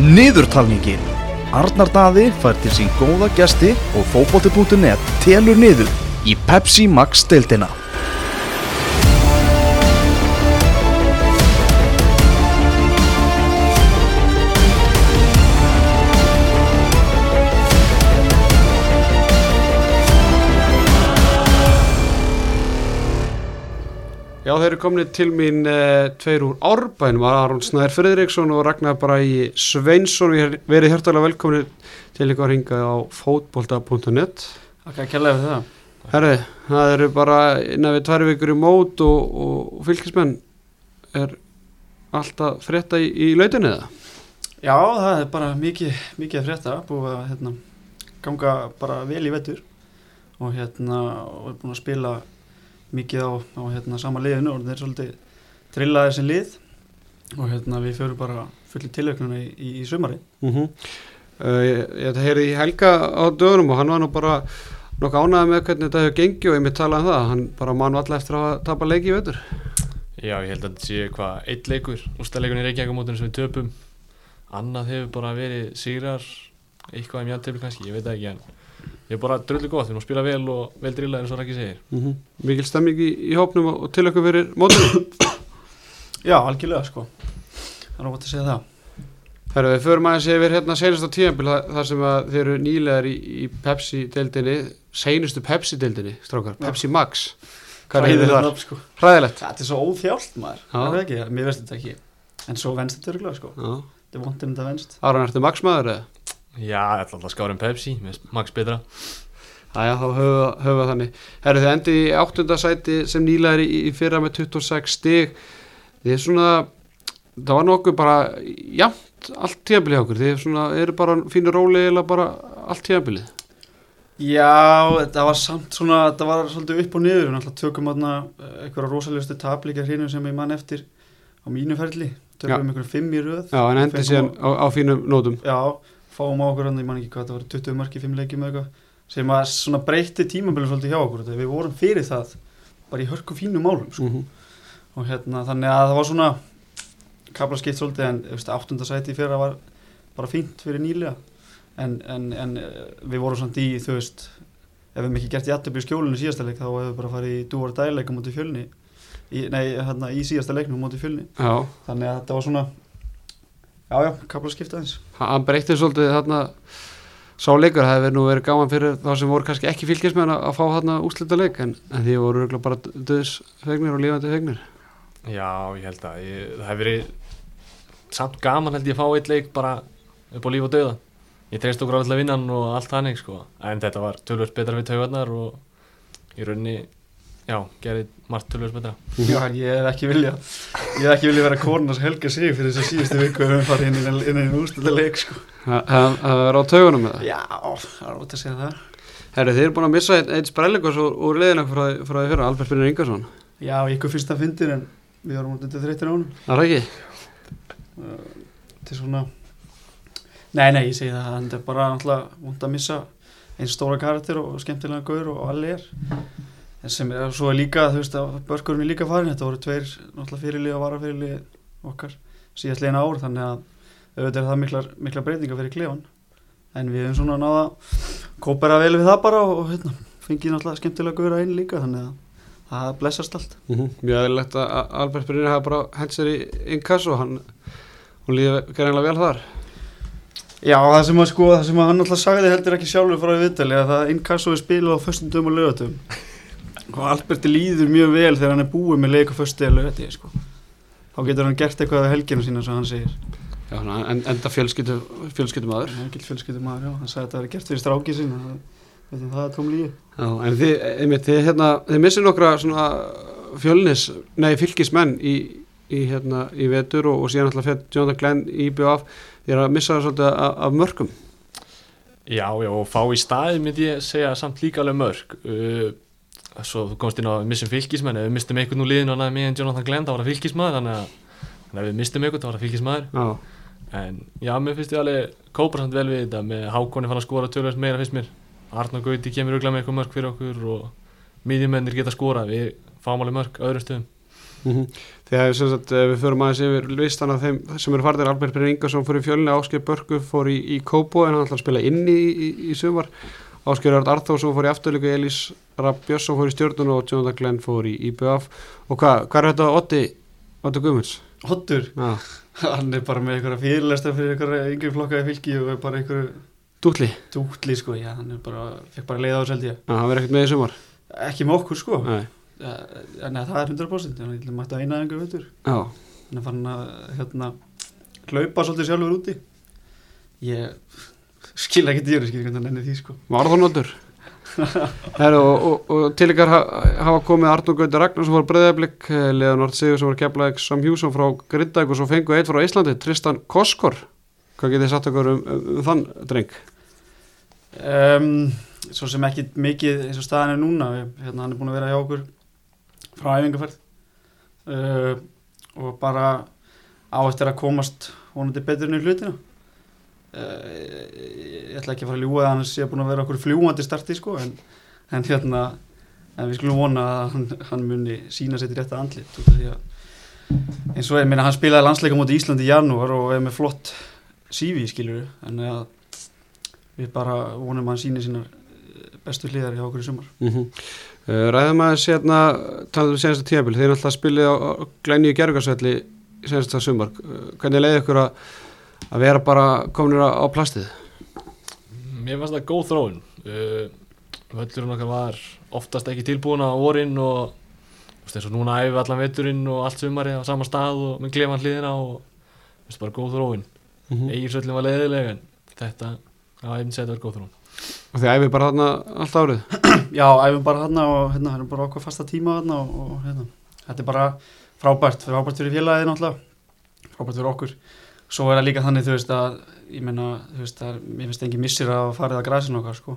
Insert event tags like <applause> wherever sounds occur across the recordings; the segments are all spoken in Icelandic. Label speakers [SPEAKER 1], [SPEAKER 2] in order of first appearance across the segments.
[SPEAKER 1] Niðurtalningin Arnar Daði fær til sín góða gesti og fótbolti.net telur niður í Pepsi Max deildina.
[SPEAKER 2] Já, þeir eru komin til mín uh, tveir úr Árbænum, Aron Snær Friðriksson og Ragnar Bræi Sveinsson. Við erum verið hjartalega velkomin til ykkur að ringa á fótbolta.net.
[SPEAKER 3] Takk að kella fyrir það.
[SPEAKER 2] Herri, það eru bara innan við tvær vikur í mót og, og, fylgismenn er alltaf frétta í, í lautinni eða?
[SPEAKER 3] Já, það er bara mikið, mikið frétta, búið að hérna, ganga bara vel í vettur og hérna, og er búin að spila mikið á, á hérna, sama liðinu og þeir er svolítið trillaði sem lið og hérna við fyrir bara fullir tilöknuna í, í, í sumari.
[SPEAKER 2] Mm -hmm. uh, ég, ég heyrði í Helga á dögunum og hann var nú bara nokkuð ánægði með hvernig þetta hefur gengið og ég mitt talaði um það, hann bara mann alltaf eftir að tapa leiki í vettur.
[SPEAKER 4] Já, ég held að þetta sé hvað, eitt leikur, úrstæðleikunni Reykjavík-mótunum sem við töpum, annað hefur bara verið sigrar, eitthvað í mjöntöflu kannski, ég veit það ekki, en ég er bara dröldu gott, við erum að spila vel og vel drillað eins og Rækki segir.
[SPEAKER 2] Mm -hmm. Mikil stemming í, í hópnum og, og til okkur fyrir mótunum.
[SPEAKER 3] Já, algjörlega sko, það er óvægt að segja það.
[SPEAKER 2] Herru, við förum aðeins yfir hérna senast á tíðanbíl þar sem að þeir eru nýlegar í, í Pepsi-deildinni, seinustu Pepsi-deildinni, strákar,
[SPEAKER 3] Já.
[SPEAKER 2] Pepsi Max. Hvað er
[SPEAKER 3] Hræðilegt
[SPEAKER 2] það?
[SPEAKER 3] nafn, Sko.
[SPEAKER 2] Hræðilegt.
[SPEAKER 3] Þetta er svo óþjált maður,
[SPEAKER 2] Já.
[SPEAKER 3] er það ekki? Mér veist þetta ekki, en svo venst þetta örgulega sko,
[SPEAKER 2] Já.
[SPEAKER 3] þetta er vondum þetta venst.
[SPEAKER 2] Aron, ertu Max maður eða?
[SPEAKER 4] Já, alltaf skára um Pepsi, með Max betra.
[SPEAKER 2] Æja, þá höfum við- við það þannig. Herru, þið endið í áttunda sæti sem nýlegar í, í fyrra með 26 stig. Þið er svona, það var nokkuð bara jafnt allt hjá okkur. Þið er svona, eru bara fínur róli eða bara allt tíðanbílið.
[SPEAKER 3] Já, þetta var samt svona, þetta var svolítið upp og niður, við náttúrulega tökum aðna einhverja rosalustu taplíkar hreinu sem ég man eftir á mínu ferli, tökum einhverjum fimm í röð.
[SPEAKER 2] Já, en endið síðan á, á fínum nótum.
[SPEAKER 3] Já, fáum á okkur hann, ég man ekki hvað, það var 20 mörki, 5 leikjum eða eitthvað, sem að svona breytti tímabilið svolítið hjá okkur, þetta við vorum fyrir það, bara í hörku fínu málum, sko.
[SPEAKER 2] Mm
[SPEAKER 3] og hérna, þannig að það var svona kapla skipt svolítið, en áttundasæti í fyrra var bara fínt fyrir nýlega, en, en, en eh, við vorum samt í, þú veist, ef við hefum ekki gert í skjólinu í síðasta leik, þá hefur við bara farið í dúar dæleika mútið fjölni, í, nei, hérna, í síðasta leiknum mútið fjölni,
[SPEAKER 2] Já,
[SPEAKER 3] þannig að þetta var svona, já, já, kapla skipt aðeins.
[SPEAKER 2] hann breytti svolítið þarna sá leikur, það hefði nú verið gaman fyrir þá sem voru kannski ekki fylgismenn að, fá þarna úslita leik en, en því voru örugglega bara döðsfegnir og lífandi fegnir
[SPEAKER 4] Já, ég held að ég, það hefur verið samt gaman held ég að fá eitt leik bara upp á líf og dauða. Ég treyst okkur á alltaf vinnan og allt þannig sko, en þetta var tölvöld betra við taugarnar og í rauninni, já, gerði margt tölvöld betra.
[SPEAKER 3] Já, ég hef ekki vilja, ég hef ekki vilja vera kornas helga sig fyrir þess að síðustu viku við höfum farið inn í inn í úrstölda leik, sko.
[SPEAKER 2] Það það- það er á taugunum með það
[SPEAKER 3] Já, það er út að segja það.
[SPEAKER 2] Herri, þið eru búin að missa einn ein sprellegos úr, úr liðina frá, frá því fyrra, Albert Brynjar Ingarsson
[SPEAKER 3] Já, ykkur fyrst að fyndir en við varum út undir þreytir á honum.
[SPEAKER 2] Það er ekki?
[SPEAKER 3] Þetta er svona, nei, nei, ég segi það, þetta er bara náttúrulega og og. En sem er, svo líka, þú veist, að börkurinn er líka farin, þetta voru tveir náttúrulega fyrirlið og varafyrirlið okkar síðast legin ár, þannig að auðvitað er það miklar, miklar breytingar fyrir klefan. En við hefum svona náða kópera vel við það bara og, og hérna, fengið náttúrulega skemmtilega að einn líka, þannig að það blessast allt.
[SPEAKER 2] Mm -hmm. Mjög aðeinlegt að Albert Brynjar hafa bara hent sér í inkasso hann, hún líði greinlega vel þar
[SPEAKER 3] Já, það sem að sko, það sem að hann alltaf sagði heldur ekki sjálfur frá viðtali að það inkasso er spilað á föstum dögum og lögatum og Alberti líður mjög vel þegar hann er búið með leik á föstu eða lögati sko. þá getur hann gert eitthvað á helginu sína sem hann segir.
[SPEAKER 2] Já, hann en, enda fjölskyldu, fjölskyldum aður
[SPEAKER 3] hann er ekki fjölskyldum maður, já, hann sagði að þetta verið gert fyrir stráki sína það, það er tóm lígi
[SPEAKER 2] Já, en þið, einmitt, þið, hérna, þið missir nokkra svona fjölnis, nei, fylgismenn í, í, hérna, í vetur og, og síðan alltaf fyrir Jonathan Glenn í BF þið er að missa það svolítið af, af mörgum
[SPEAKER 4] Já, já, og fá í staði myndi ég segja samt líka alveg mörg uh, Svo komst inn á að við missum fylgismenn við mistum einhvern úr liðinu og næði mig en Jonathan Glenn þá var það fylgismæður Þannig að, að við mistum einhvern þá var það fylgismæður En já, mér finnst ég alveg kópar samt vel við þetta Með Hákonni fann að skora tölvöld meira finnst mér. Arnar Gauti kemur auðvitað með eitthvað mörg fyrir okkur Og miðjumennir geta skora Við fáum alveg mörg öðrum stöðum.
[SPEAKER 2] Þegar sem sagt, eh, við förum aðeins yfir listan af þeim sem eru farnir Albert Brynn Ingarsson fór í fjölni, Ásker Börgu fór í, í Kóbo en hann ætlar að spila inni í, í, í sumar Ásker Örd Arþórsson fór í afturlíku Elís Rapp Björnsson fór í stjórnun og Jonathan Glenn fór í IBF og hvað, hvað er þetta Otti, Otti Guðmunds?
[SPEAKER 3] Hottur,
[SPEAKER 2] Já, <laughs>
[SPEAKER 3] hann er bara með einhverja fyrirlesta fyrir einhverja yngri flokkaði fylki og er bara einhverju
[SPEAKER 2] Dútli,
[SPEAKER 3] dútli sko, já, hann er bara, fekk bara leið á þessu held ég.
[SPEAKER 2] Já, hann verður ekkert með í sumar
[SPEAKER 3] Ekki með okkur sko,
[SPEAKER 2] Nei.
[SPEAKER 3] ja, en það er 100%, hann er mætti að eina einhverju veitur.
[SPEAKER 2] Já,
[SPEAKER 3] Hann er farin að, hérna, hlaupa svolítið sjálfur úti. Ég skil ekki dýri, skil ekki hvernig hann ennir því sko.
[SPEAKER 2] Heru, og, og, og til ykkar ha- hafa komið Arnur Gauti Ragnarsson fór Breiðablik Leonard Sigur sem var keflaðið Sam Hjússon frá Grindag og svo fengu eitt frá Íslandi Tristan Koskor. Hvað getið þið sagt okkur um, um, um þann dreng?
[SPEAKER 3] Um, svo sem ekki mikið eins og staðan er núna, við, hérna, hann er búin að vera hjá okkur frá æfingarferð uh, og bara á eftir að komast vonandi betur inn í hlutina. Uh, ég ætla ekki að fara að ljúga að hann sé búin að vera okkur fljúandi starti sko, en, en hérna, en við skulum vona að hann, hann muni sína sér til andlit því að eins og ég meina hann spilaði landsleika mútið Íslandi í janúar og er með flott sífi skilur en að við bara vonum að hann síni sínar eh, bestu hliðar hjá okkur í sumar.
[SPEAKER 2] Mm -hmm. Ræðum að sérna talaðu um senasta tíabil, þeir náttúrulega spilið á, á glænju gergarsvelli senasta sumar, uh, hvernig leiði ykkur að að vera bara kominir á, á plastið?
[SPEAKER 4] Mér fannst það góð þróun. Uh, Völlurinn okkar var oftast ekki tilbúin á vorin og eins og núna æfi allan veturinn og allt sumari á sama stað og með klefan hliðina og þú veist, bara góð þróun.
[SPEAKER 2] Mm -hmm.
[SPEAKER 4] Egilsvöllin var leiðilega en þetta, myndi segja þetta var góð þróun.
[SPEAKER 2] Og þið æfið bara þarna allt árið? <clears throat>
[SPEAKER 3] Já, æfum bara hérna og hérna erum bara okkur fasta tíma hérna og, og hérna. Þetta er bara frábært, frábært fyrir félagið náttúrulega. Frábært fyrir okkur svo er það líka þannig, þú veist að ég meina, þú veist að mér finnst engin missir að farið að græsinu okkar, sko.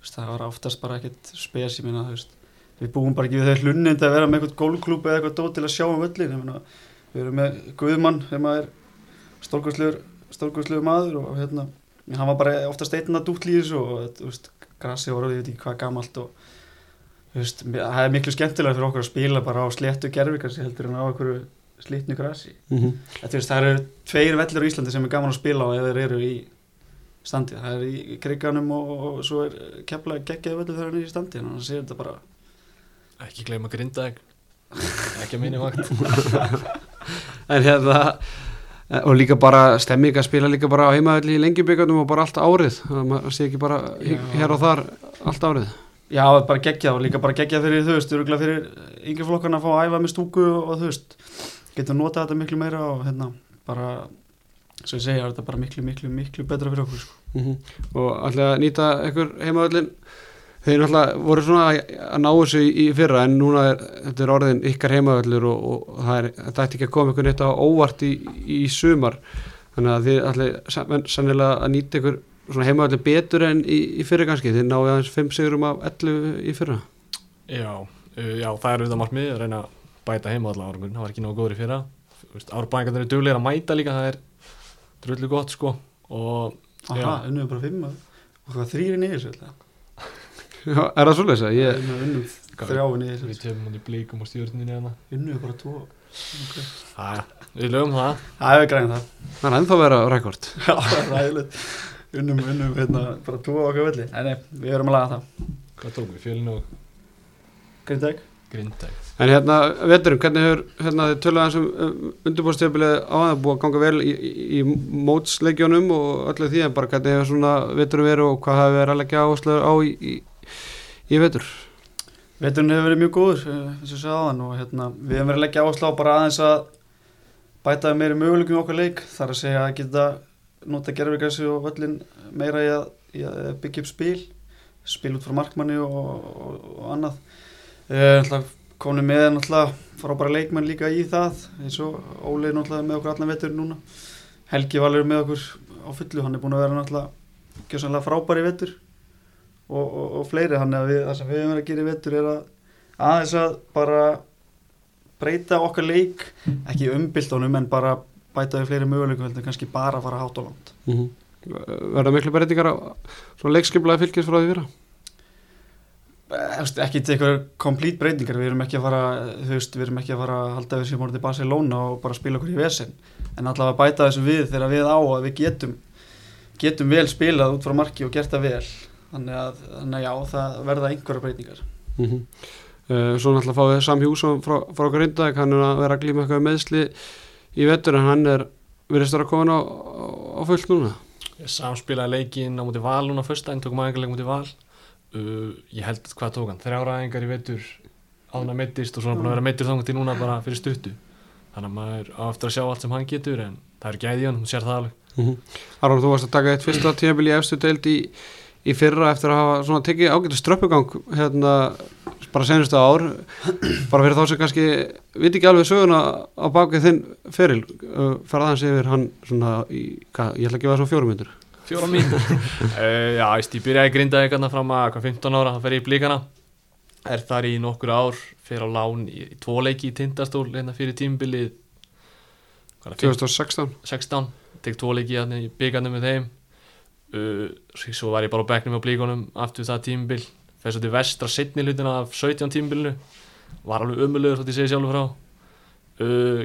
[SPEAKER 3] Veist, það var oftast bara ekkert spes, ég meina, þú veist við búum bara ekki við þau hlunnind að vera með eitthvað gólklúb eða eitthvað dót til að sjá um völlin ég meina, við erum með Guðmann sem er stórkvæslegur stórkvæslegur maður og hérna hann var bara oftast einn að dútli í þessu og þú veist, grassi voru, ég veit ekki hvað gamalt og þú veist, það er miklu skemmtilega fyrir okkur að spila bara á sléttu gerfikarsi heldur en á einhverju slítnu grassi
[SPEAKER 2] mm -hmm.
[SPEAKER 3] Þú veist, það eru tveir vellir á Íslandi sem er gaman að spila á ef þeir eru í standi. Það er í kriganum og, og svo er kepla geggjaði vellir þegar hann er í standi þannig að það sér þetta bara
[SPEAKER 4] Ekki gleyma grindaðeg ekki að minni vakt. <laughs>
[SPEAKER 2] En hérna eh, og líka bara stemming að spila líka bara á heimaðalli í lengjubíkarnum og bara allt árið. Þannig að maður sé ekki bara
[SPEAKER 3] Já.
[SPEAKER 2] hér og þar allt árið.
[SPEAKER 3] Já, það er bara geggjað og líka bara geggjað fyrir þú veist, örgulega fyrir yngri flokkarna að fá að æfa með stúku og þú veist, getur notað þetta miklu meira og hérna bara, svo ég segja, þetta er bara miklu, miklu, miklu betra fyrir okkur, sko.
[SPEAKER 2] mm og alltaf að nýta einhver heimaðallin þeir náttúrulega voru svona að ná þessu í, í fyrra en núna er þetta er orðin ykkar heimaðallur og, og það er, þetta ætti ekki að koma einhvern eitt á óvart í, í sumar. Þannig að þið allir sannilega að nýta einhver svona heimaðallin betur en í, í fyrra kannski? Þið náðu aðeins 5 sigurum af 11 í fyrra?
[SPEAKER 4] Já, uh, já, það er auðvitað markmið að reyna að bæta heima allavega árangur það var ekki nógu góður í fyrra árbæðingarnir eru duglegir að mæta líka það er drullu gott sko og
[SPEAKER 3] Aha, unnum við bara fimm og hvað þrýri niður <laughs>
[SPEAKER 2] er það svolítið þess að ég
[SPEAKER 3] Unnum þrjáu niður
[SPEAKER 4] við
[SPEAKER 3] sér,
[SPEAKER 4] töfum hann í blíkum og stjórninni hérna
[SPEAKER 3] unnum við bara tvo. Okay.
[SPEAKER 4] Æja, við lögum það
[SPEAKER 3] Það er græn það.
[SPEAKER 2] Það er ennþá verið að rekord <laughs>
[SPEAKER 3] það. Unnum, unnum, hérna, bara tvo á okkur velli. Nei, nei, við erum að laga það.
[SPEAKER 4] Hvað tókum við? Fjölin og
[SPEAKER 3] Grindæk.
[SPEAKER 4] Grindæk
[SPEAKER 2] En hérna, veturum, hvernig hefur hérna, þið töluðu aðeins um undirbúrstöfbilið á að búið að ganga vel í, í, í mótsleikjónum og öllu því en bara hvernig hefur svona veturum verið og hvað hefur verið að leggja áherslu á í, í, í vetur?
[SPEAKER 3] Veturinn hefur verið mjög góður, eh, eins og ég sagði áðan og hérna, við hefum verið að leggja áherslu á bara aðeins að bæta við meiri möguleikum í okkar leik, þar að segja að geta nota gerðurgræsi og völlin meira í að, í að byggja upp spil, spil út frá markmanni og, og, og annað. Uh, Konum með náttúrulega frábæra leikmenn líka í það, eins og Óli er náttúrulega með okkur allan veturinn núna. Helgi Valur er með okkur á fullu, hann er búin að vera náttúrulega frábæri í vetur og, og, og fleiri þannig að við, það sem við höfum verið að gera í vetur er að aðeins að bara breyta okkar leik ekki umbylt honum en bara bæta við fleiri möguleikum heldur kannski bara að fara hátt og langt
[SPEAKER 2] mm -hmm. Verða miklu breytingar á svona leikskiplaði fylgis frá því
[SPEAKER 3] Eh, veist, ekki til eitthvað komplít breytingar. Við erum ekki að fara veist, við erum ekki að fara að halda við sem voruð til Barcelona og bara spila okkur í vesen. En allavega bæta þessu við þegar við á að við getum getum vel spilað út frá marki og gert það vel. Þannig að, þannig að já, það verða einhverja breytingar.
[SPEAKER 2] Mm -hmm. uh, svo náttúrulega fáið Sam Hjússon frá, frá Grindag, hann er að vera að glíma eitthvað meðsli í vettur en hann er verið störa komin á, á, á fullt núna.
[SPEAKER 4] Samspilaði leikin á múti val núna fyrsta en tókum aðeingarleik múti val uh, ég held hvað tók hann? Þrjára aðeingar í vetur áðan að meittist og svona búin að vera meittur þangað til núna bara fyrir stuttu. Þannig að maður á eftir að sjá allt sem hann getur en það er gæði í hann, hún sér það alveg.
[SPEAKER 2] Mm -hmm. Aron, þú varst að taka eitt fyrsta tíðabili í efstu deild í, í fyrra eftir að hafa svona tekið ágættu ströppugang hérna bara senustu ár. Bara fyrir þá sem kannski viti ekki alveg söguna á bakið þinn feril. Uh, fara aðeins yfir hann svona í, hvað, ég ætla að gefa það svona fjórum myndur
[SPEAKER 4] fjóra mín uh, <laughs> já, ég byrjaði að grinda eitthvað fram að hvað, 15 ára, þá fer ég í blíkana. Er þar í nokkur ár fyrir á lán í, í tvo leiki í tindastól hérna fyrir tímbilið
[SPEAKER 2] 2016
[SPEAKER 4] 16, tek tvo leiki hérna í byggarnum með þeim. Uh, svo var ég bara á bekknum á blíkonum aftur það tímbil, fer svo til vestra setni hlutina af 17 tímbilinu var alveg ömulegur þótt ég segi sjálfur frá. Uh,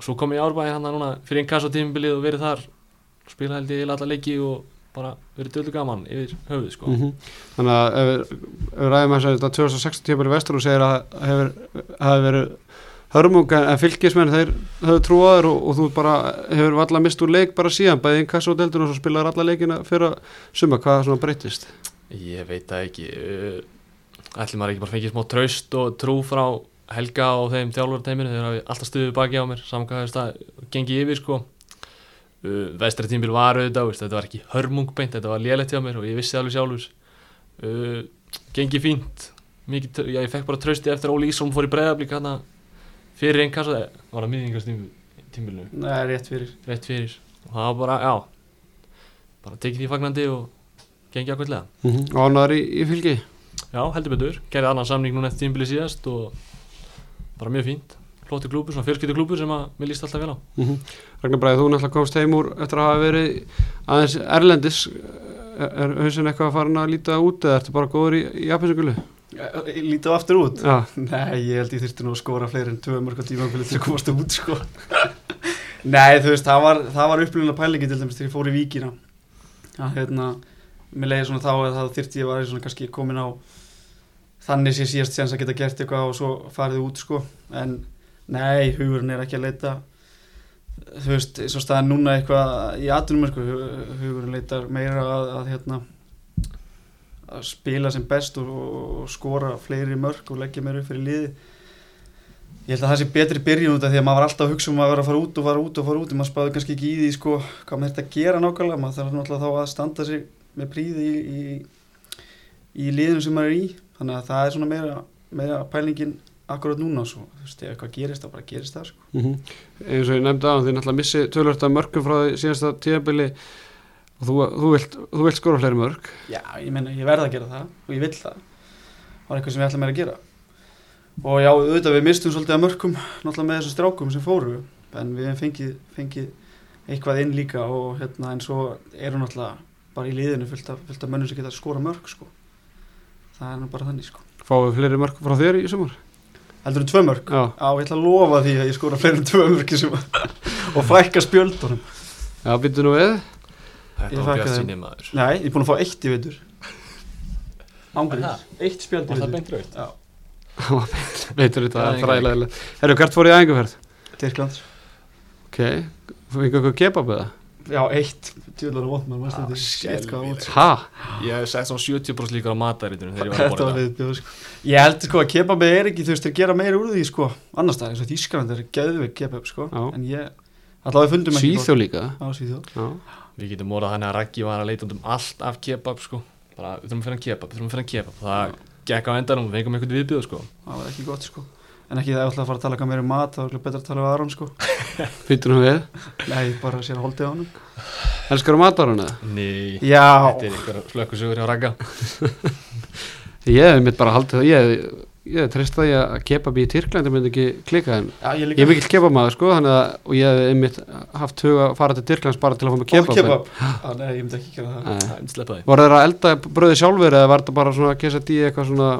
[SPEAKER 4] svo kom ég árbæði hann núna fyrir einn kassa tímbilið og verið þar spila held ég í alla leiki og bara verið döldu gaman yfir höfuð sko.
[SPEAKER 2] mm Þannig að ef við- ef við ræðum að þetta 2016 tímabili vestur og segir að hefur, hefur verið hörmung en en fylgismenn þeir höfðu trúaður og, og þú bara hefur valla mist úr leik bara síðan bæði inn kassa og deildun og svo spilaður alla leikina fyrir að suma hvað svona breytist
[SPEAKER 4] Ég veit það ekki. Uh, Ætli maður ekki bara fengið smá traust og trú frá Helga og þeim þjálfarteiminu þeir hafi alltaf stuðið baki á mér saman hvað það gengi yfir sko uh, Vestri tímbil var auðvitað veist, þetta var ekki hörmungbeint, þetta var lélegt hjá mér og ég vissi það alveg sjálfur. Uh, gengi fínt. Mikið, já, ég fekk bara trausti eftir Óli Ísson fór í breyðablík hana fyrir einn kassa var það miðingast tímbilinu?
[SPEAKER 3] Nei, rétt fyrir.
[SPEAKER 4] Rétt fyrir. Og það var bara, já bara tekið því fagnandi og gengi ákveðlega.
[SPEAKER 2] Mm -hmm. og ánæður í, í fylgi?
[SPEAKER 4] Já, heldur betur, gerði annan samning núna eftir tímbili síðast og bara mjög fínt flótti klúpur, svona fjölskyldu klúpur sem að mér líst alltaf vel á.
[SPEAKER 2] Mm Ragnar Bræði, þú náttúrulega komst heim úr eftir að hafa verið aðeins erlendis. Er, er hausin eitthvað að fara að líta út eða ertu bara góður í, í japansingulu?
[SPEAKER 3] Lítið á aftur út?
[SPEAKER 2] Já,
[SPEAKER 3] Nei, ég held ég þyrfti nú að skora fleiri en tvö mörg á tímafili til að komast út sko. Nei, þú veist, það var, það var upplýðulega pælingi til dæmis þegar ég fór í víkina. Að hérna, mér leiði svona þá að það þyrfti ég var svona kannski komin á þannig sé síðast séðans að geta gert eitthvað og svo farið út sko. En nei, hugurinn er ekki að leita. Þú veist, eins og staðan núna eitthvað í atunum sko, hugurinn leitar meira að, að hérna að spila sem best og, og skora fleiri mörg og leggja meira upp fyrir liði ég held að það sé betri byrjun út af því að maður var alltaf að hugsa um að vera að fara út og fara út og fara út en maður spáði kannski ekki í því sko hvað maður þetta að gera nákvæmlega. Maður þarf náttúrulega þá að standa sig með príði í, í, í liðinu sem maður er í. Þannig að það er svona meira, meira pælingin akkurat núna svo, þú veist, ef eitthvað gerist þá bara gerist það sko.
[SPEAKER 2] Mm eins og ég nefndi á því náttúrulega missi tölvört af mörgum frá því síðasta tíðabili og þú, þú, vilt, þú vilt skora fleiri mörg
[SPEAKER 3] Já, ég meina, ég verð að gera það og ég vill það. Það var eitthvað sem ég ætla mér að gera. Og já, auðvitað við mistum svolítið að mörgum náttúrulega með þessum strákum sem fóru. En við fengið, fengið eitthvað inn líka og hérna en svo eru náttúrulega bara í liðinu fullt af, fullt af mönnum sem geta að skora mörg sko. Það er nú bara þannig sko.
[SPEAKER 2] Fáið fleiri mörg frá þér í sumar
[SPEAKER 3] Heldur þú tvö mörg?
[SPEAKER 2] Já,
[SPEAKER 3] Já, ég ætla að lofa því að ég skora fleiri en tvö mörg í sumar. <laughs> Og fækka spjöldunum.
[SPEAKER 2] Já býttu nú við.
[SPEAKER 4] Þetta
[SPEAKER 3] Ég
[SPEAKER 4] var bjart
[SPEAKER 3] þeim.
[SPEAKER 4] síni maður.
[SPEAKER 3] Nei, ég er búin að fá eitt í veitur Ángriðs, eitt spjöld í
[SPEAKER 4] Var það
[SPEAKER 3] veitur
[SPEAKER 4] beint raut?
[SPEAKER 3] Já, <laughs>
[SPEAKER 2] veitur þetta, það er fræðilega Herru, hvert fór í æfingarferð?
[SPEAKER 3] Tyrkland.
[SPEAKER 2] Ok, fengið eitthvað kebab eða?
[SPEAKER 3] Já, eitt. Tjóðlar og vond, maður þetta Eitt hvað út
[SPEAKER 2] Ha?
[SPEAKER 4] Ég hef sett svona 70% líka á mataritunum þegar ég var að
[SPEAKER 3] Þetta var
[SPEAKER 4] borða
[SPEAKER 3] viðbjóð sko. Ég held sko að kebabið er ekki, þú veist, þeir gera meira úr því sko. Annars það er eins og Þískanand er geðveik kebab sko.
[SPEAKER 2] Já.
[SPEAKER 3] En ég, allavega við fundum ekki
[SPEAKER 2] Svíþjó líka.
[SPEAKER 3] Já, Svíþjóð.
[SPEAKER 2] Já,
[SPEAKER 4] Við getum orðað þannig að Raggi var að leita um allt af kebab sko. Bara við þurfum að finna kebab, við þurfum að finna kebab. Það gekk á endanum, við fengum einhvern viðbjöð sko.
[SPEAKER 3] Það var ekki gott sko En ekki það ég ætla að fara að tala eitthvað meira um mat Það var betra að tala við Aron sko. <laughs>
[SPEAKER 2] Býttu nú við?
[SPEAKER 3] Nei, bara sér að holdið á hann
[SPEAKER 2] Elskar þú matarana?
[SPEAKER 4] Nei,
[SPEAKER 3] Já,
[SPEAKER 4] þetta er einhver slökkusugur hjá Ragga. <laughs>
[SPEAKER 2] Ég hef mitt bara haldið það Ég, ég treyst það ég að kebab í Tyrklandi myndi ekki klika en
[SPEAKER 3] já ég
[SPEAKER 2] Ég
[SPEAKER 3] líka
[SPEAKER 2] er mikill kebabmaður sko þannig að og ég hef einmitt haft hug að fara til Tyrklands bara til að fá mig
[SPEAKER 3] Kebab,
[SPEAKER 2] kebab, <gasps>
[SPEAKER 3] kebab. Já, Nei, ég myndi ekki gera það.
[SPEAKER 4] Það er sleppa því.
[SPEAKER 2] Voru þeir að elda bröði sjálfur eða var þetta bara svona dí eitthvað svona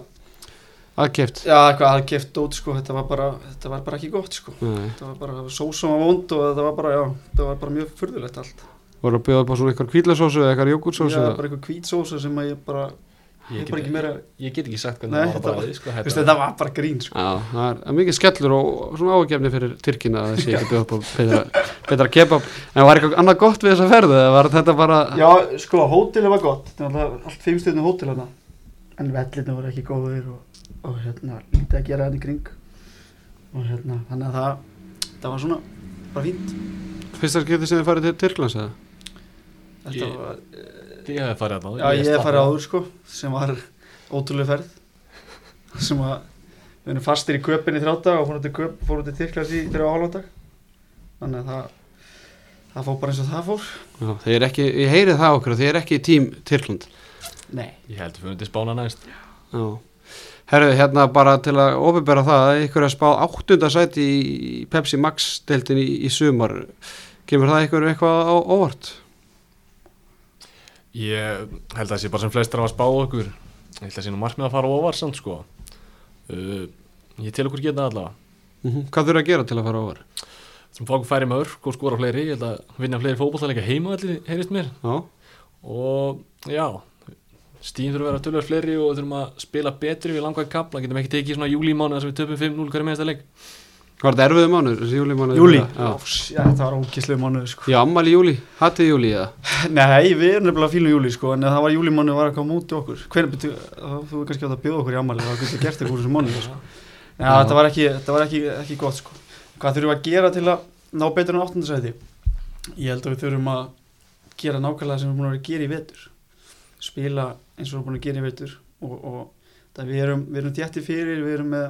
[SPEAKER 2] aðkeft
[SPEAKER 3] Já, eitthvað aðgeft dót sko, þetta var bara, þetta var bara ekki gott sko.
[SPEAKER 2] Nei.
[SPEAKER 3] Þetta var bara sósum var vond og þetta var bara, já, þetta var bara mjög furðulegt allt.
[SPEAKER 2] Voru að bjóða upp á svona eitthvað kvíðlasósu eða eitthvað
[SPEAKER 3] Já,
[SPEAKER 2] jógurtsósu
[SPEAKER 3] bara eitthvað hvít sósa sem að ég bara, ég,
[SPEAKER 4] Ég
[SPEAKER 3] bara ekki meira
[SPEAKER 4] Ég get ekki sagt
[SPEAKER 3] Nei,
[SPEAKER 4] hvernig það
[SPEAKER 3] þetta
[SPEAKER 4] var bara sko,
[SPEAKER 3] veist, þetta var bara grín sko.
[SPEAKER 2] Já, það er, mikið skellur og svona ágefni fyrir Tyrkina að þessi ekki <laughs> bjóða upp á betra, betra kebab. En var eitthvað annað gott við þessa ferðu eða var þetta bara
[SPEAKER 3] Já, sko, hótelið var gott. Þetta var allt fimm stjórnum hótel En vellinu voru ekki góðir og, og hérna, lítið að gera hann í kring. Og hérna, þannig að það Það var svona, bara fínt.
[SPEAKER 2] Fyrsta skipti sem þið farið til Tyrklands eða?
[SPEAKER 3] Þetta
[SPEAKER 4] Ég-
[SPEAKER 3] var,
[SPEAKER 4] Ég hef farið að
[SPEAKER 3] Já, ég hef farið áður sko sem var ótrúlega ferð. Sem að við erum fastir í köpinni þrjáta og fórum til köp, fórum til Tyrklands í þrjá hálfáttak þannig að það það fór bara eins og það fór.
[SPEAKER 2] Já, þið er ekki, ég heyrið það okkur þið er ekki í tím Tyrkland.
[SPEAKER 3] Nei,
[SPEAKER 4] Ég held að fyrir til spána næst.
[SPEAKER 2] Já Herðu, hérna bara til að ofinbera það að ykkur er spáð áttunda sæti í Pepsi Max deltin í, í sumar. Kemur það ykkur eitthvað á óvart?
[SPEAKER 4] Ég held að það sé bara sem flestir að spá okkur. Ég held að það sé nú markmið að fara ofar samt sko. Uh, Ég tel okkur geta það allavega.
[SPEAKER 2] Mm Hvað þurfa að gera til að fara á óvar?
[SPEAKER 4] sem fá okkur færi með örk og skora fleiri. Ég held að vinna fleiri fótbollaleika heima allir heyrist mér.
[SPEAKER 2] Já,
[SPEAKER 4] og já stíðin þurfa að vera tölver fleiri og þurfum að spila betri við langaði kapla, getum ekki tekið svona júlímánu að við töpum 5-0 hverju meðasta leik
[SPEAKER 2] var þetta erfiðu mánuður? þessi Júlí
[SPEAKER 3] Júlí,
[SPEAKER 2] Já,
[SPEAKER 3] já, það var ógíslega mánuð sko.
[SPEAKER 2] Já ammali júli, hattið júli eða? <laughs>
[SPEAKER 3] Nei, við erum nefnilega fílum júli sko, en það var júlimánuð var að koma út í okkur Hvernig byrju, þú er kannski átt að bjóða okkur í ammali það getur gert eitthvað úr þessu mánuð sko. Já,
[SPEAKER 2] Já.
[SPEAKER 3] þetta var ekki, þetta var ekki, ekki gott sko. Hvað þurfum við að gera til að ná betur en áttundasæti? Ég held að við þurfum að gera nákvæmlega sem við erum búin að vera að gera í vetur spila eins og við erum búin að gera í vetur og, og það við erum, erum þjætti fyrir, við erum með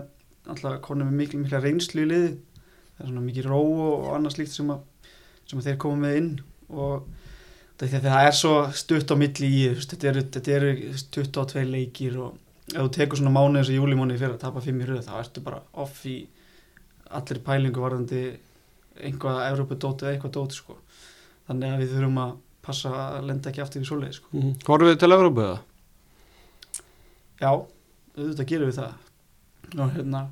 [SPEAKER 3] alltaf konum með miklu, mikla reynslu í liði það er svona mikið ró og annað slíkt sem að, sem að þeir koma með inn og það, það, það er svo stutt á milli í, þetta eru, þetta eru 22 leikir og ef þú tekur svona mánuð eins og júlimónuði fyrir að tapa 5 í röð þá ertu bara off í allir pælingu varðandi einhvað Evrópudóti eða eitthvað dóti sko. þannig að við þurfum að passa að lenda ekki aftur í svoleið sko.
[SPEAKER 2] Mm Horfum við til Evrópu eða?
[SPEAKER 3] Já, auðvitað gerum við það. Og hérna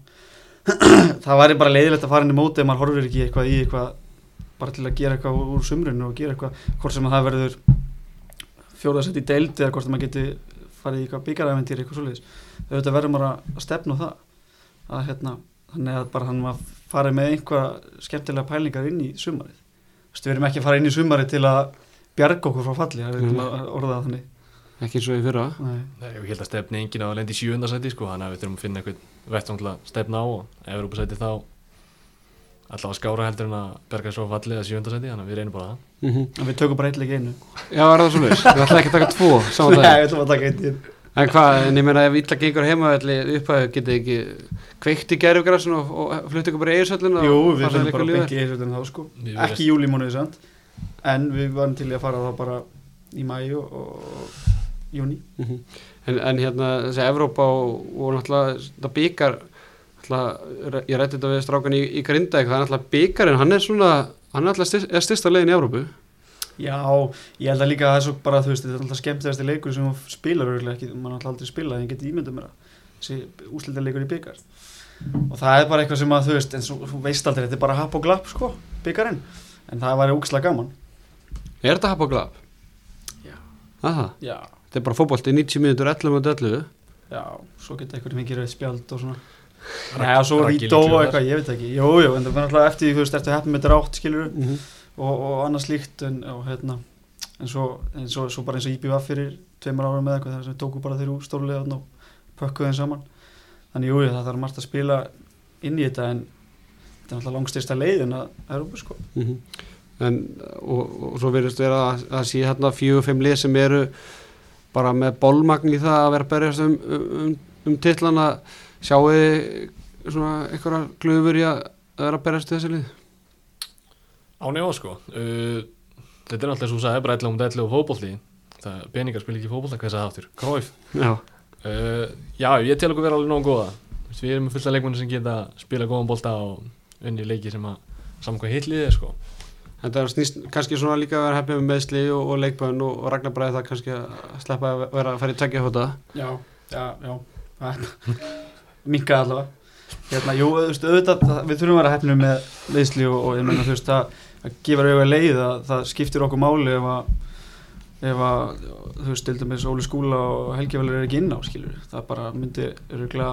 [SPEAKER 3] <clears throat> það væri bara leiðilegt að fara inn í móti ef maður horfir ekki eitthvað í eitthvað bara til að gera eitthvað úr sumrinu og gera eitthvað hvort sem að það verður fjóðarsett í deild eða hvort sem maður geti farið í eitthvað byggaræventir eitthvað svoleiðis. Auðvitað verður maður að stefna það. Að hérna þannig að bara hann maður farið með einhvað skemmtilega pælingar inn í sumarið. Þú veist, við erum ekki að fara inn í sumarið til að bjarga okkur frá falli, það er
[SPEAKER 2] Mm.
[SPEAKER 3] orðað þannig
[SPEAKER 2] Ekki eins og í fyrra.
[SPEAKER 3] Nei.
[SPEAKER 4] Nei, ég held að stefni engin á að lendi í sjöundasæti sko, þannig að við þurfum að finna eitthvað vettvang til að stefna á og Evrópasæti þá allavega skára heldur en að berga svo fallið að sjöundasæti, þannig að við reynum bara það.
[SPEAKER 2] Mm -hmm.
[SPEAKER 3] en við tökum bara eitt leik í einu.
[SPEAKER 2] Já, er það svo leys? Við ætlaði ekki að taka tvo <laughs>
[SPEAKER 3] Nei, við ætlum að taka einu
[SPEAKER 2] En hvað, en ég meina ef illa gengur heimavelli upphæðu getið ekki kveikt í gerfgræsun og, og flutt ykkur bara í eigirsöllinu
[SPEAKER 3] Jú, við fyrir bara beint í einu þá sko. Ekki í júlímónuði samt. En við varum til að fara þá bara í mæju og, júni
[SPEAKER 2] Mhm. en, en hérna þessi Evrópa og, og náttúrulega þetta byggar ég rætti þetta við strákan í, í Grindavík það er náttúrulega byggarinn, hann er svona hann er náttúrulega styr, styrsta leiðin í Evrópu.
[SPEAKER 3] Já, ég held að líka að það er svo bara, þú veist, þetta er alltaf skemmtilegasti leikur sem þú spilar örgulega ekki, mann alltaf aldrei spila en ég geti ímyndað mér að þessi úslita leikur í byggar og það er bara eitthvað sem að, þú veist, en svo, þú veist aldrei, þetta er bara happ og glapp, sko, byggarinn en það væri úkslega gaman.
[SPEAKER 2] Er þetta hapa og glab?
[SPEAKER 3] Já.
[SPEAKER 2] Aha,
[SPEAKER 3] Já,
[SPEAKER 2] þetta er bara fótbolti 90 mínútur 11 mínútur 11
[SPEAKER 3] já, svo geta eitthvað fengið rauð spjald og svona. Nei, og svo Rító og
[SPEAKER 4] líklegur.
[SPEAKER 3] eitthvað, ég veit ekki. Jú, jú, en það var náttúrulega eftir, því, þú veist, eftir heppum með drátt, skilur
[SPEAKER 2] mm -hmm.
[SPEAKER 3] og, og annað slíkt en, og, hérna, en, svo, en svo, svo bara eins og IBF fyrir tveimur árum eða eitthvað þar sem við tóku bara þeirra úr stórlega og pökkuðu þeim saman. Þannig jú, það þarf margt að spila inn í þetta en þetta er náttúrulega langstyrsta leiðin að Európa sko.
[SPEAKER 2] En, og, og svo verðist vera að, að sé hérna fjögur, fimm lið sem eru bara með bólmagn í það að vera að berjast um, um, um, um titlana. Sjáu þið svona einhverja glöfur í að að vera að berjast þessi lið
[SPEAKER 4] Á nefn sko. Uh, Þetta er alltaf svo sagði, bara 11 um 11 og fótbolti. Það peningar spil ekki fótbolta, hvað er það aftur? Króif
[SPEAKER 2] Já,
[SPEAKER 4] uh, Já, ég tel okkur vera alveg nógu góða. Við erum fullt af leikmenni sem geta spila góðan bolta og unni leiki sem að saman hvað hitlið er sko
[SPEAKER 2] þetta er snýst kannski svona líka að vera heppið með meðsli og, og leikbönn og, og Ragnar Bræði það kannski að sleppa að vera að fara í tækja hóta
[SPEAKER 3] Já, já, já. <laughs> Minka allavega. Hérna, jú, þú veist, auðvitað, það, við þurfum að vera hefnum með leysli og, og ég menna, þú veist, það, það gefur auðvitað leið að það skiptir okkur máli ef að, ef að, þú veist, til dæmis Óli Skúla og Helgi Valur er ekki inn á, skilur það bara myndi öruglega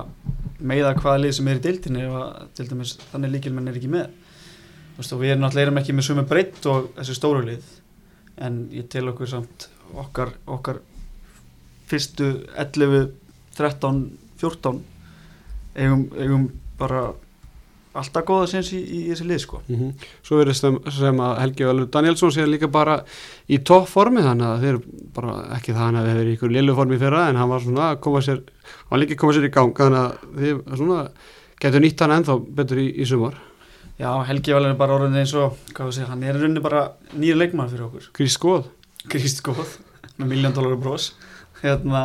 [SPEAKER 3] meiða hvaða lið sem er í deildinni ef að, til dæmis, þannig líkilmenn er ekki með veist, við erum náttúrulega erum ekki með sumu breytt og þessi stóru lið en ég tel okkur samt okkar, okkar fyrstu 11, 13, 14 eigum, eigum bara alltaf góða sens í, í þessi lið sko.
[SPEAKER 2] Mm Svo verðist þeim sem að Helgi Valur Danielsson sé líka bara í topp formi þannig að þeir bara ekki það hann að við verið í ykkur lilu formi fyrra en hann var svona að koma sér hann líka koma sér í gang þannig að þið svona getur nýtt hann ennþá betur í, í sumar
[SPEAKER 3] Já, Helgi Valur er bara orðin eins og hvað við segja, hann er rauninni bara nýja leikmann fyrir okkur.
[SPEAKER 2] Grís skoð
[SPEAKER 3] Krist góð með miljón dólar brós hérna,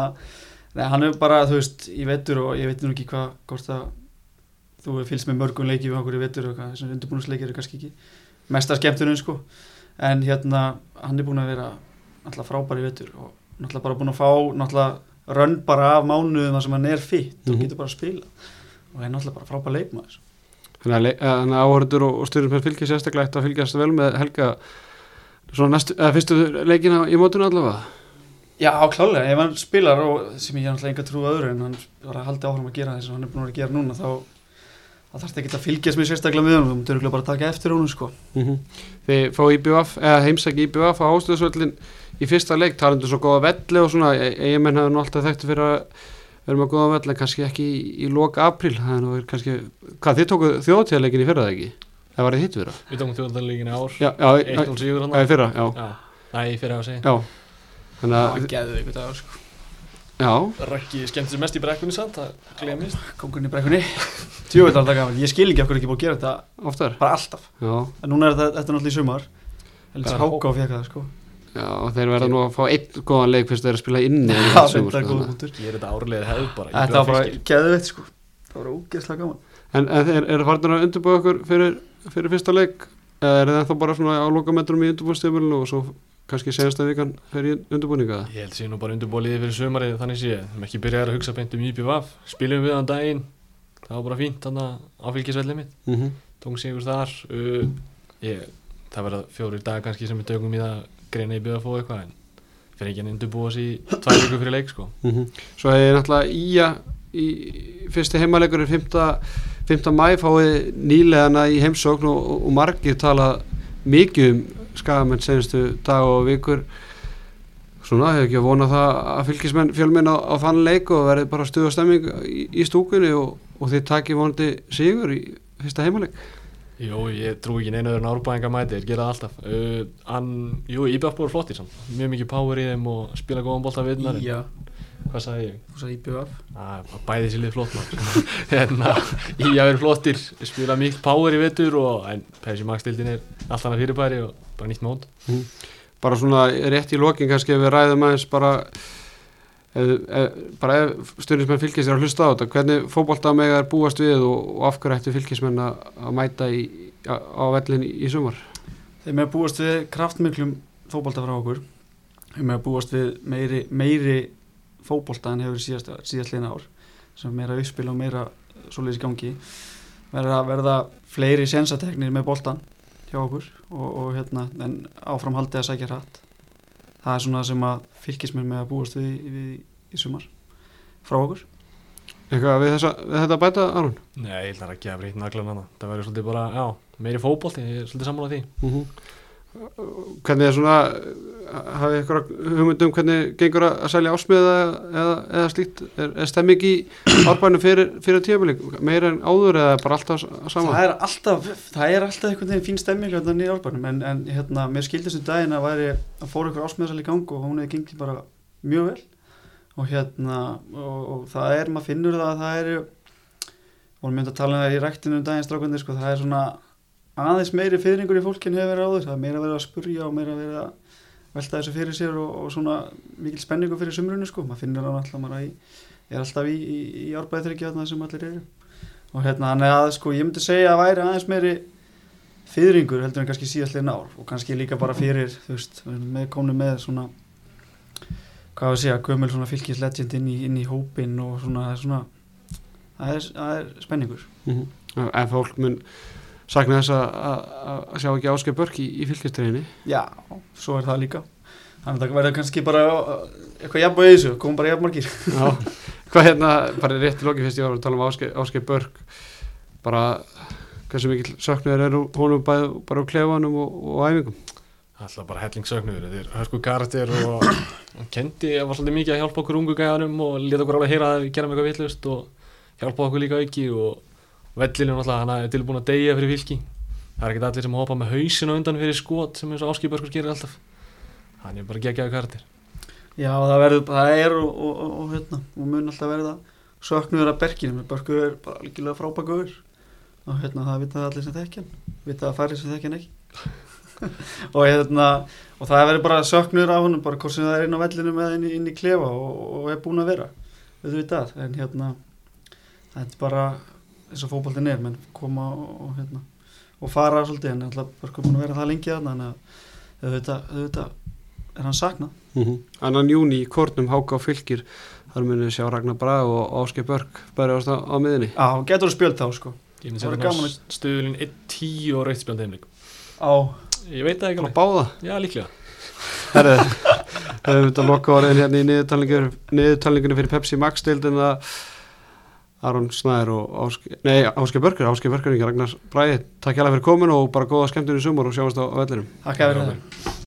[SPEAKER 3] nei, hann er bara, þú veist, í vetur og ég veit nú ekki hvað, hvort að þú fylgst með mörgum leiki við okkur í vetur og hvað, þessum undirbúinusleikir er kannski ekki mesta skemmtunum, sko. En hérna, hann er búin að vera náttúrulega frábær í vetur og náttúrulega bara búin að fá, náttúrulega rönn bara af mánuðum þar sem hann er fitt og
[SPEAKER 2] Mhm.
[SPEAKER 3] getur bara að spila. Og hann er náttúrulega bara frábær leikmaður
[SPEAKER 2] þannig að, að áhörður og, og styrjum sem fylgja sérstaklega ætti að fylgjast vel með Helga næstu, eða fyrstu leikina í mótuna allavega?
[SPEAKER 3] Já, klálega, ef hann spilar og sem ég náttúrulega enga trú að öðru en hann bara haldi áfram að gera þess að hann er búin að að gera núna þá, þarf þetta ekki að fylgjast mér sérstaklega með honum, þú örugglega bara að taka eftir honum sko.
[SPEAKER 2] Þið fá IBF, eða heimsæki IBF á ástöðsvöllin í fyrsta leik talandu svo góða velli og svona eigamenn hafa nú alltaf þekktu fyrir að vera með góða velli en kannski ekki í, í loka apríl. Það er nú verið kannski, hvað þið tóku þjóðtíðarleikin í fyrra það ekki? Það var þið hitt fyrra?
[SPEAKER 4] Við tókum þjóðanleikin í ár.
[SPEAKER 2] Já, já, já,
[SPEAKER 4] 1-0 sigur hann
[SPEAKER 2] já, í fyrra, já,
[SPEAKER 4] Já, næ, fyrir að segja
[SPEAKER 2] já. Þannig
[SPEAKER 3] Það
[SPEAKER 2] að,
[SPEAKER 3] geðu ykkur dagar sko.
[SPEAKER 2] já,
[SPEAKER 4] Raggi skemmt sér mest í brekkunni samt, það glemist
[SPEAKER 3] Kongurinn í brekkunni. Tjóðveit alltaf gaman, ég skil ekki af hverju ekki búið að gera þetta
[SPEAKER 2] oftar.
[SPEAKER 3] bara alltaf,
[SPEAKER 2] Já,
[SPEAKER 3] en núna er þetta, þetta er það
[SPEAKER 2] já, þeir verða nú að fá einn góðan leik fyrst þeir eru að spila inni í
[SPEAKER 3] Já, þetta er góð
[SPEAKER 2] að-
[SPEAKER 3] punktur.
[SPEAKER 4] Ég er þetta árlega hefð bara
[SPEAKER 3] Þetta var bara geðveitt sko. Það var ógeðslega gaman.
[SPEAKER 2] En, en þeir eru farin að undirbúa okkur fyrir, fyrir fyrsta leik. Eða er það ennþá bara svona á lokametrum í undirbúinstjöfumilinu og svo kannski senasta vikan fyrir undirbúninga?
[SPEAKER 4] Ég held sér nú bara undirbóliði fyrir sömarið þannig sé Þeim ekki byrjaði að hugsa beint um IPVaf Spilum við hann daginn. Það var bara fínt þannig á fylgisvellið mitt. Tókum sigur þar. Uh, ég, Það verða fjórir dag kannski sem við tökum í það greina í BVF og eitthvað en fyrir ekki að undirbúa sér í tvær viku fyrir leik sko
[SPEAKER 2] Svo hefði náttúrulega Ía í fyrsti heimaleikur er 5. 5. mæ fáið nýlegana í heimsókn og, og, margir tala mikið um skagamenn senastu dag og vikur svona, hefur ekki að vona það að fylgismenn fjölmenn á, á þann leik og verði bara stuða stemming í, í stúkunni og, og þið takið vonandi sigur í fyrsta heimaleik
[SPEAKER 4] Jú, ég trú ekki neina öðru en árbæðinga mæti, þeir gera það alltaf. Uh, hann, Jú, IBF búið flottir samt. Mjög mikið power í þeim og spila góðan bolta við þarna.
[SPEAKER 3] Já,
[SPEAKER 4] Hvað sagði ég?
[SPEAKER 3] þú sagði IBF
[SPEAKER 4] að bæði sér lið flott maður. <laughs> Hérna, í að vera flottir spila mikið power í vetur og en Pepsi Max dildin er allt annað fyrirbæri og bara nýtt mót.
[SPEAKER 2] Bara svona rétt í lokin kannski ef við ræðum aðeins bara bara ef stundismenn fylgist er að hlusta á þetta hvernig fótbolta mega er búast við og, og af hverju ættu fylgismenn að, mæta í, á, á vellin í, í sumar?
[SPEAKER 3] Þeim er búast við kraftmiklum fótbolta frá okkur. Þeim er búast við meiri, meiri fótbolta en hefur síðast, síðast liðna ár sem meira uppspil og meira svoleiðis í gangi. Verða, verða fleiri sensateknir með boltan hjá okkur og, og hérna en áfram haldið að sækja hratt það er svona sem að fylgismenn með að búast við, við í sumar. Frá okkur.
[SPEAKER 2] Eitthvað við, þessa, við þetta bæta Aron?
[SPEAKER 4] Nei, ég ætla ekki að breyta naglan hana það verður svolítið bara, já, meiri fótbolt ég er svolítið sammála því.
[SPEAKER 2] Mm hvernig er svona hafið ykkur hugmynd um hvernig gengur að selja ásmiða eða, eða slíkt? Er, er stemming í árbænum fyrir, fyrir tíabilik meira en áður eða bara alltaf saman
[SPEAKER 3] það er alltaf, það er alltaf einhvern veginn fín stemming hérna nýja árbænum en, en hérna, mér skildist um daginn að væri að fóra ykkur ásmjöðsal í gang og hún hefði gengið bara mjög vel. Og hérna og, og það er, maður finnur það að það eru vorum mynd að tala um það í ræktinu um daginn strákundi, sko, það er svona aðeins meiri fyrringur í fólkin hefur verið áður það er meira verið að spurja og meira verið að velta þessu fyrir sér og, og svona mikil spenningu fyrir sumrunu sko, maður finnur það alltaf maður er alltaf í, í, í árbæðtrykki sem allir eru. Og hérna hann er að sko ég myndi segja að væri aðeins meiri fyrringur heldur en kannski síðastlega ár. Og kannski líka bara fyrir þú veist, við með komnu með svona hvað að segja, gömul svona fylkislegend inn inn í hópin og svona, það er svona það er, það er spenningur.
[SPEAKER 2] En fólk mun sakna þess að- sjá ekki Áskei Börk í, í fylgjastriðinni
[SPEAKER 3] já, svo er það líka. Þannig að það verður kannski bara uh, eitthvað jafn og í þessu, komum bara jafn margir. <laughs>
[SPEAKER 2] Já, hvað hérna, bara rétt í loki fyrst ég var að tala um Áskei, Börk bara hversu mikil söknuður er úr honum bæð, bara á klefanum og, og æfingum?
[SPEAKER 4] Alltaf bara hellingsögnuður, þetta er hörsku karakter og hann kendi, það var svolítið mikið að hjálpa okkur ungu gæðanum og leta okkur alveg heyra að við gerum eitthvað villust og hjálpa okkur líka auki og náttúrulega, hann er tilbúin að deyja fyrir fylki. Það er ekkert allir sem hoppa með hausin og undan fyrir skot sem eins og áskipörkur gerir alltaf. Hann er bara geggjaðu karakter.
[SPEAKER 3] já, það verður, það er og, og, og, og hérna, mun alltaf verða söknuður að berginu, bergur er bara algjörlega frábakur og hérna, það vita það allir sem þekkjan vita það færi sem þekkjan ekki <laughs> og hérna og það verður bara söknuður af honum bara hvort sem það er inn á vellinu eða inn, inn í klefa og, er búin að vera við það, en hérna þetta er bara eins og fótboltin er menn koma og, hérna og fara svolítið, en alltaf búin að vera það lengi þarna, þannig að auðvitað, auðvitað er hann saknað.
[SPEAKER 2] Annan júni í Kornum Háka og Fylgir þar munið sjá Ragnar Braga og Áskei Börk bara á, á miðinni
[SPEAKER 3] Já, getur þú spjöld þá sko.
[SPEAKER 4] Ég
[SPEAKER 3] Það
[SPEAKER 4] að
[SPEAKER 3] gaman
[SPEAKER 4] setja stuðulinn 1-10 og raukt spjönda heimleik.
[SPEAKER 3] á.
[SPEAKER 4] Ég veit það ekki alveg.
[SPEAKER 2] báða?
[SPEAKER 4] Já, líklega.
[SPEAKER 2] Herðu, við höfum þetta loka orðin hérna í niðurtalningunni fyrir Pepsi Max deildin að Aron Snæður og Áske, nei, Áske Börkur, Áske Börkur ekki Ragnar Bræði, takk hjá fyrir komin og bara góða skemmtunni sumar og sjáumst á vellinum.
[SPEAKER 3] Takk vera það